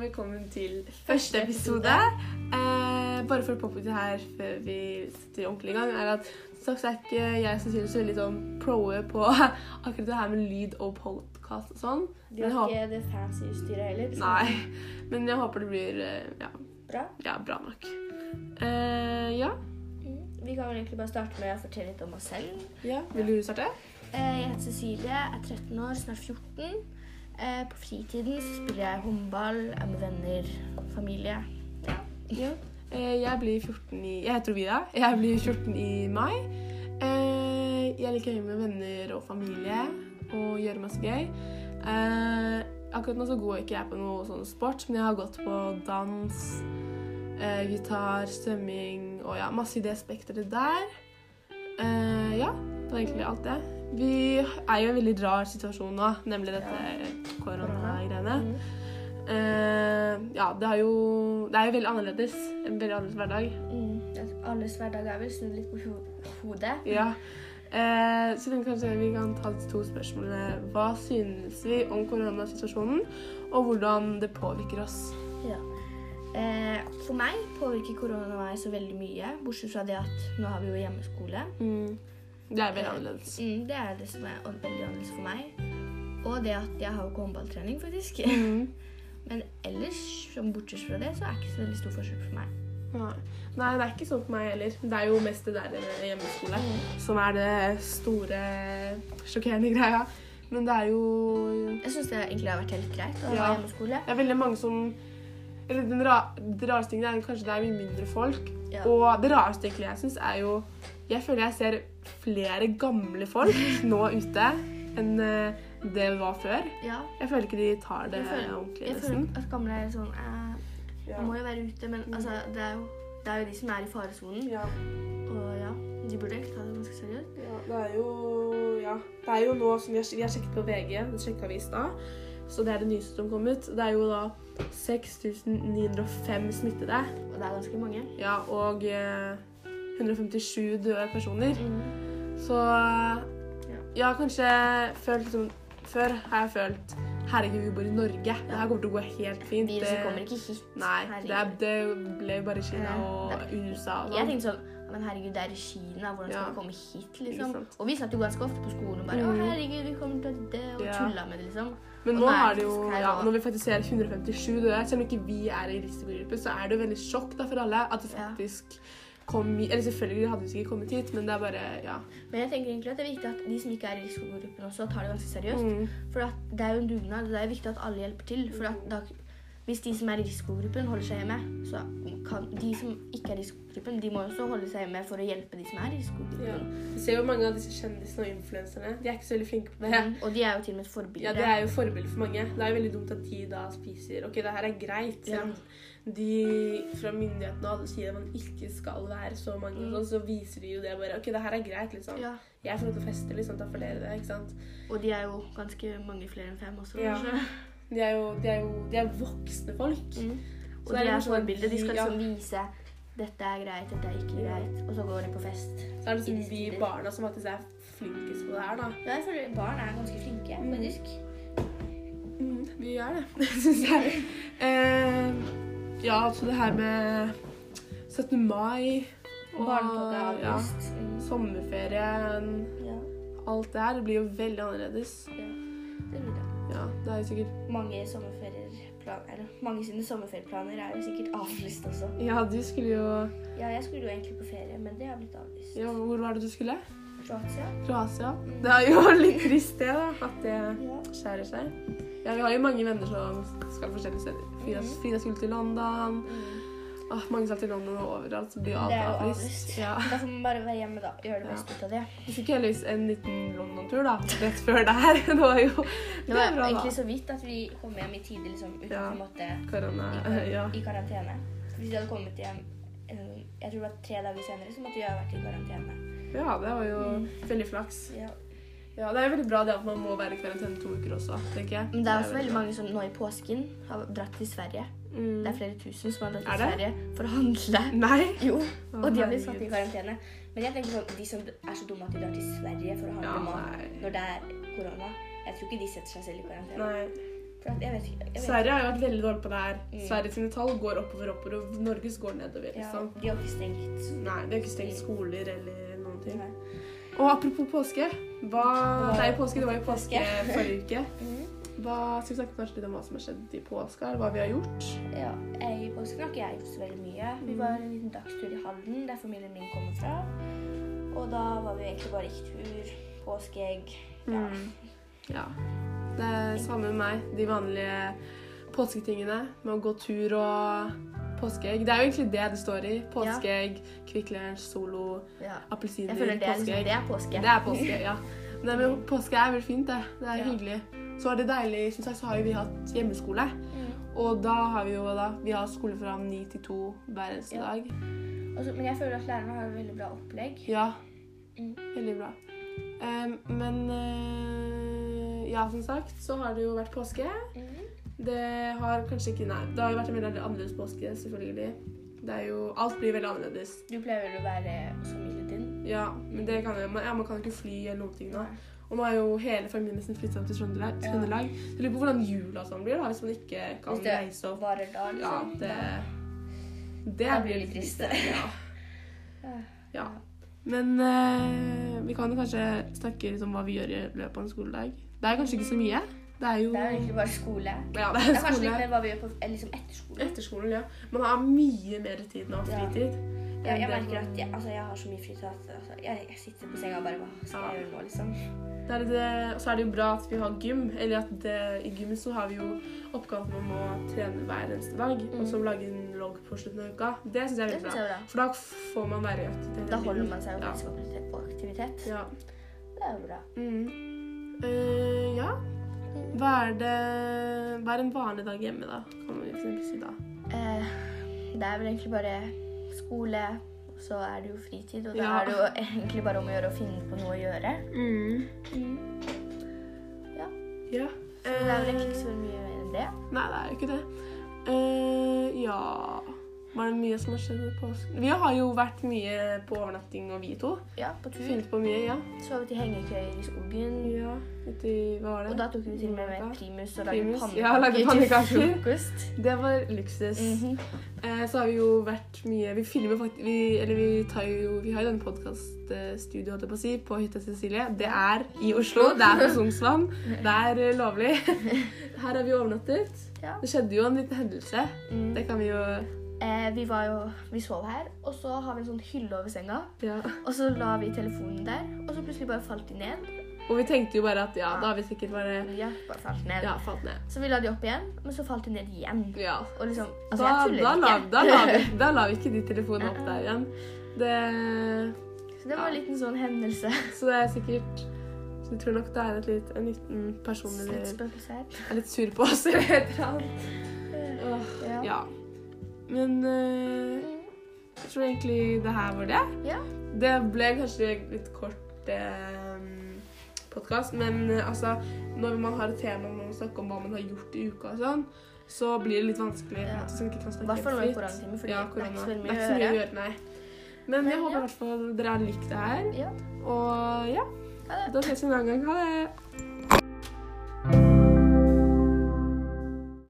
velkommen til første episode. Eh, bare for å påpeke det her før vi setter ordentlig i gang, er at som sagt er ikke jeg så veldig sånn proe på akkurat det her med lyd og podkast og sånn. Du har ikke det fancy utstyret heller. Liksom. Nei, men jeg håper det blir eh, ja, Bra. ja bra nok. Eh, ja. Mm. Vi kan vel egentlig bare starte med å fortelle litt om oss selv. ja. Vil du starte? Eh, Jeg heter Cecilie, er 13 år, snart 14. Eh, På fritiden så spiller jeg håndball, er med venner, familie. Ja. Ja. Eh, Jeg blir 14 i Jeg heter Ovida. Jeg blir 14 i mai. Eh, Jeg liker å henge med venner og familie og gjøre masse gøy. Eh, Akkurat nå så går ikke jeg på noe sånn sport, men jeg har gått på dans, eh, gitar, svømming og ja, masse i det spekteret der. Eh, Ja, det var egentlig alt det. Vi er jo i en veldig rar situasjon nå, nemlig dette koronagreiene. Mm. Uh, ja, det, jo, det er jo veldig annerledes. En veldig annerledes hverdag. Mm. Alles hverdag er vel snudd litt på ho- hodet. Ja. Uh, så jeg kanskje vi kan ta to spørsmålene. Hva synes vi om koronasituasjonen, og hvordan det påvirker oss? Ja. Eh, For meg påvirker korona meg så veldig mye, bortsett fra det at nå har vi jo hjemmeskole. Mm. Det er veldig annerledes. Mm, det er det som er veldig annerledes for meg. Og det at jeg har jo ikke håndballtrening, faktisk. Mm. Men ellers, som bortsett fra det, så er det ikke så veldig stor forskjell for meg. Nei. Nei, det er ikke sånn for meg heller. Det er jo mest det der hjemmeskole hjemmeskole som er det store, sjokkerende greia. Men det er jo Jeg syns det egentlig har vært helt greit å Ja. ha hjemmeskole. Det er veldig mange som Eller den ra rareste tingen er kanskje det er mye mindre folk. Ja. Og det rareste egentlig jeg syns, er jo Jeg føler jeg ser flere gamle folk nå ute enn eh, det var før. Ja. Jeg føler ikke de tar det Jeg føler, ordentlig, jeg nesten. føler at gamle er sånn eh, Ja. Man må jo være ute, men altså, det, er jo, det er jo de som er i faresonen. Ja, Og ja, de burde egentlig ta det ganske seriøst. ja, det er jo Ja. Det er jo nå som vi har, vi har sjekket på VG, det sjekka vi i stad, så det er det nyeste som kom ut. Det er jo da 6905 smittede. Og det er ganske mange. Ja, og eh, 157 døde personer. Mm. Så ja, kanskje følt liksom Før har jeg følt Herregud, vi bor i Norge. Det her kommer til å gå helt fint. Viruset kommer ikke hit. Nei, det, det ble bare Kina Ja, og USA og Jeg sånn. tenkte sånn Men herregud, det er Kina. Hvordan skal Ja. vi komme hit, liksom? Og vi satt jo ganske ofte på skolen og bare Å, Mhm. herregud, vi kommer til å dø. Og Ja. tulla med det, liksom. Men nå nå er det jo ja. Når vi faktisk ser 157 døde, selv om ikke vi er i risikogruppe, så er det jo veldig sjokk da for alle at det Ja. Kom Eller selvfølgelig hadde vi sikkert kommet hit, men det er bare Ja. Men jeg tenker egentlig at det er viktig at de som ikke er i risikogruppen også, tar det ganske seriøst. Mm. For det er jo en dugnad, det er viktig at alle hjelper til. For at da, hvis de som er i risikogruppen, holder seg hjemme, så kan de som ikke er i risikogruppen, de må også holde seg hjemme for å hjelpe de som er i Ja. risikogruppen. Vi ser jo mange av disse kjendisene og influenserne. De er ikke så veldig flinke på det. Mm, Og de er jo til og med et forbilde. Ja, det er jo forbilde for mange. Det er jo veldig dumt at de da spiser Ok, det her er greit. Ja. Selv om de fra myndighetene alle sier at man ikke skal være så mange, Mm. sånn, så viser de jo det bare Ok, det her er greit, liksom. Ja. Jeg får lov til å feste, liksom. Da får dere det, ikke sant. Og de er jo ganske mange flere enn fem også. Ja. kanskje. De er jo, de er jo de er voksne folk. Mm. Og det er de er sånn bilde, forbilder. De skal liksom vise dette er greit, dette er ikke greit. Og så går de på fest. Så er det liksom vi barna som faktisk er flinkest på det her, da. Ja, jeg føler barn er ganske flinke, mennesk. faktisk. Mm, vi gjør det, syns jeg. Eh, ja, altså det her med 17. mai og er ja. Mm. sommerferien Ja, Alt det her blir jo veldig annerledes. ja. Det blir det. Det er jo sikkert Mange sommerferieplaner mange sine sommerferieplaner er jo sikkert avlyst også. Ja, du skulle jo Ja, jeg skulle jo egentlig på ferie, men det har blitt avlyst. Ja, hvor var det du skulle? Kroatia? Kroatia. Det er jo litt trist, det, da. At det Ja. skjærer seg. Ja, vi har jo mange venner som skal forskjellige steder. Frida, mm. Frida skulle til London. Mm. Åh, mange skal til London og overalt, så blir alt Det er jo avlyst. Ja. Da får man bare være hjemme, da. Gjøre det beste ut av det. Vi fikk heldigvis en liten London-tur da, rett før der. Det var jo Det var bra, da. egentlig så vidt at vi kom hjem i tide, liksom, uten Ja. vi måtte korona. i, kar Ja. i karantene. Hvis vi hadde kommet hjem jeg tror det var tre dager senere, så måtte vi ha vært i karantene. ja, det var jo Mm. veldig flaks. Ja. Ja, Det er jo veldig bra det at man må være i karantene to uker også, tenker jeg. Men det er også veldig mange som nå i påsken har dratt til Sverige. Mm. Det er flere tusen som har dratt til? Sverige for å handle. Nei. Jo, og de har blitt satt i karantene. Men jeg tenker sånn, de som er så dumme at de drar til Sverige for å handle Ja, mat når det er korona Jeg tror ikke de setter seg selv i karantene. Nei. At jeg vet jeg vet, Sverige har jo vært veldig dårlig på det her. Mm. Sverige sine tall går oppover, oppover, og Norges går nedover. ja, liksom. De har ikke stengt. Nei, de har ikke stengt skoler eller noen ting. Nei. Og apropos påske. Hva Det er jo påske, det var jo påske forrige uke. Mhm. Hva Skal vi snakke kanskje litt om hva som har skjedd i påska, hva vi har gjort? Ja, I påsken har ikke jeg gjort så veldig mye. Vi var en liten dagstur i Halden, der familien min kommer fra. Og da var vi egentlig bare i tur, påskeegg ja. Mm. Ja. Det er samme med meg. De vanlige påsketingene med å gå tur og påskeegg. Det er jo egentlig det det står i. Påskeegg, Kvikk Lunsj, Solo, ja. er, liksom, påskeegg. det er påske. Det er påske, ja. Men påske er veldig fint, det. Det er Ja. hyggelig. Så er det deilig. Som sagt så har jo vi hatt hjemmeskole. Mm. Og da har vi jo da Vi har skole fra ni til to hver eneste Ja. dag. Også, men jeg føler at lærerne har veldig bra opplegg. Ja. Mm. Veldig bra. Um, men uh, ja, som sagt, så har det jo vært påske. Mm. Det har kanskje ikke Nei, det har jo vært en veldig annerledes påske, selvfølgelig. Det er jo Alt blir veldig annerledes. Du pleier vel å være familien din? Ja, men det kan jo man, ja, man kan jo ikke fly eller noen ting nå. Og nå er jo hele familien nesten flytta til Trøndelag. Ja. Trøndelag. Så lurer på hvordan jula sånn blir, da, hvis man ikke kan reise opp. varer da, Ja, liksom. det Det blir litt trist. Ja. Ja. ja. Men eh, vi kan jo kanskje snakke litt om hva vi gjør i løpet av en skoledag. Det er kanskje ikke så mye. Det er jo Det er egentlig bare skole. Ja, det Det er er kanskje skole. litt mer hva vi gjør på, liksom etter skole. Etter skolen, ja. Man har mye mer tid nå, Ja. Fritid. Jeg, merker at jeg, altså, jeg har så mye fritid at altså, jeg, jeg sitter på senga og bare Hva skal Ja. jeg gjøre nå, liksom? Det er det, så er det jo bra at vi har gym. Eller at det, i gym så har vi jo oppgaven om å trene hver eneste dag. Og så lage en logg på slutten av uka. Det syns jeg er veldig bra. For da får man være i aktivitet. Da holder man seg jo Ja. på aktivitet. Ja. Det er jo bra. Mm. Uh, ja. Hva er det Hva er en vanlig dag hjemme, da? Kan man for si da. Uh, det er vel egentlig bare skole, og så er det jo fritid. Og da Ja. er det jo egentlig bare om å gjøre å finne på noe å gjøre. Ja. Ja. Så det er vel Eh, egentlig ikke så mye mer enn det. Nei, det er jo ikke det. Uh, ja Var det mye som har skjedd på? Vi har jo vært mye på overnatting, og vi to. Ja, på tur. Funnet på mye, ja. Så i hengekøyer i skogen. Ja, vet du, Hva var det? Og da tok vi til og med med primus og lagde Primus, pannekaker ja, til frokost. Det var luksus. Mhm. eh, så har vi jo vært mye Vi filmer faktisk vi, Eller vi tar jo Vi har jo denne podkaststudioet, holdt jeg på å si, på hytta Cecilie. Det er i Oslo. Det er på Sognsvann. Det er eh, lovlig. Her har vi overnattet. Ja. Det skjedde jo en liten hendelse. Mm. Det kan vi jo Eh, vi var jo Vi sov her, og så har vi en sånn hylle over senga. Ja. Og så la vi telefonen der, og så plutselig bare falt de ned. Og vi tenkte jo bare at ja, da har vi sikkert bare Ja, bare falt ned. ja, falt ned. Så vi la de opp igjen, men så falt de ned igjen. Ja. Og liksom Altså, Da, jeg tuller da, la, da, la vi, da la vi ikke de telefonene opp der igjen. Det, Så det var en liten sånn hendelse. så det er sikkert Så jeg tror nok det er et litt, en liten person eller er litt sur på oss eller et eller annet. Ja. Men eh, jeg tror egentlig det her var det. Ja. Det ble kanskje litt kort eh, podkast, men eh, altså Når man har et tema man å snakke om hva man har gjort i uka og sånn, så blir det litt vanskelig. Ja. Sånn man ikke kan I snakke hvert fall nå i koronatime, fordi Ja, korona. Det er ikke så mye å gjøre. nei. Men jeg håper håper ja. i hvert fall dere har likt det her. Ja. Og ja, da ses vi en annen gang. Ha det!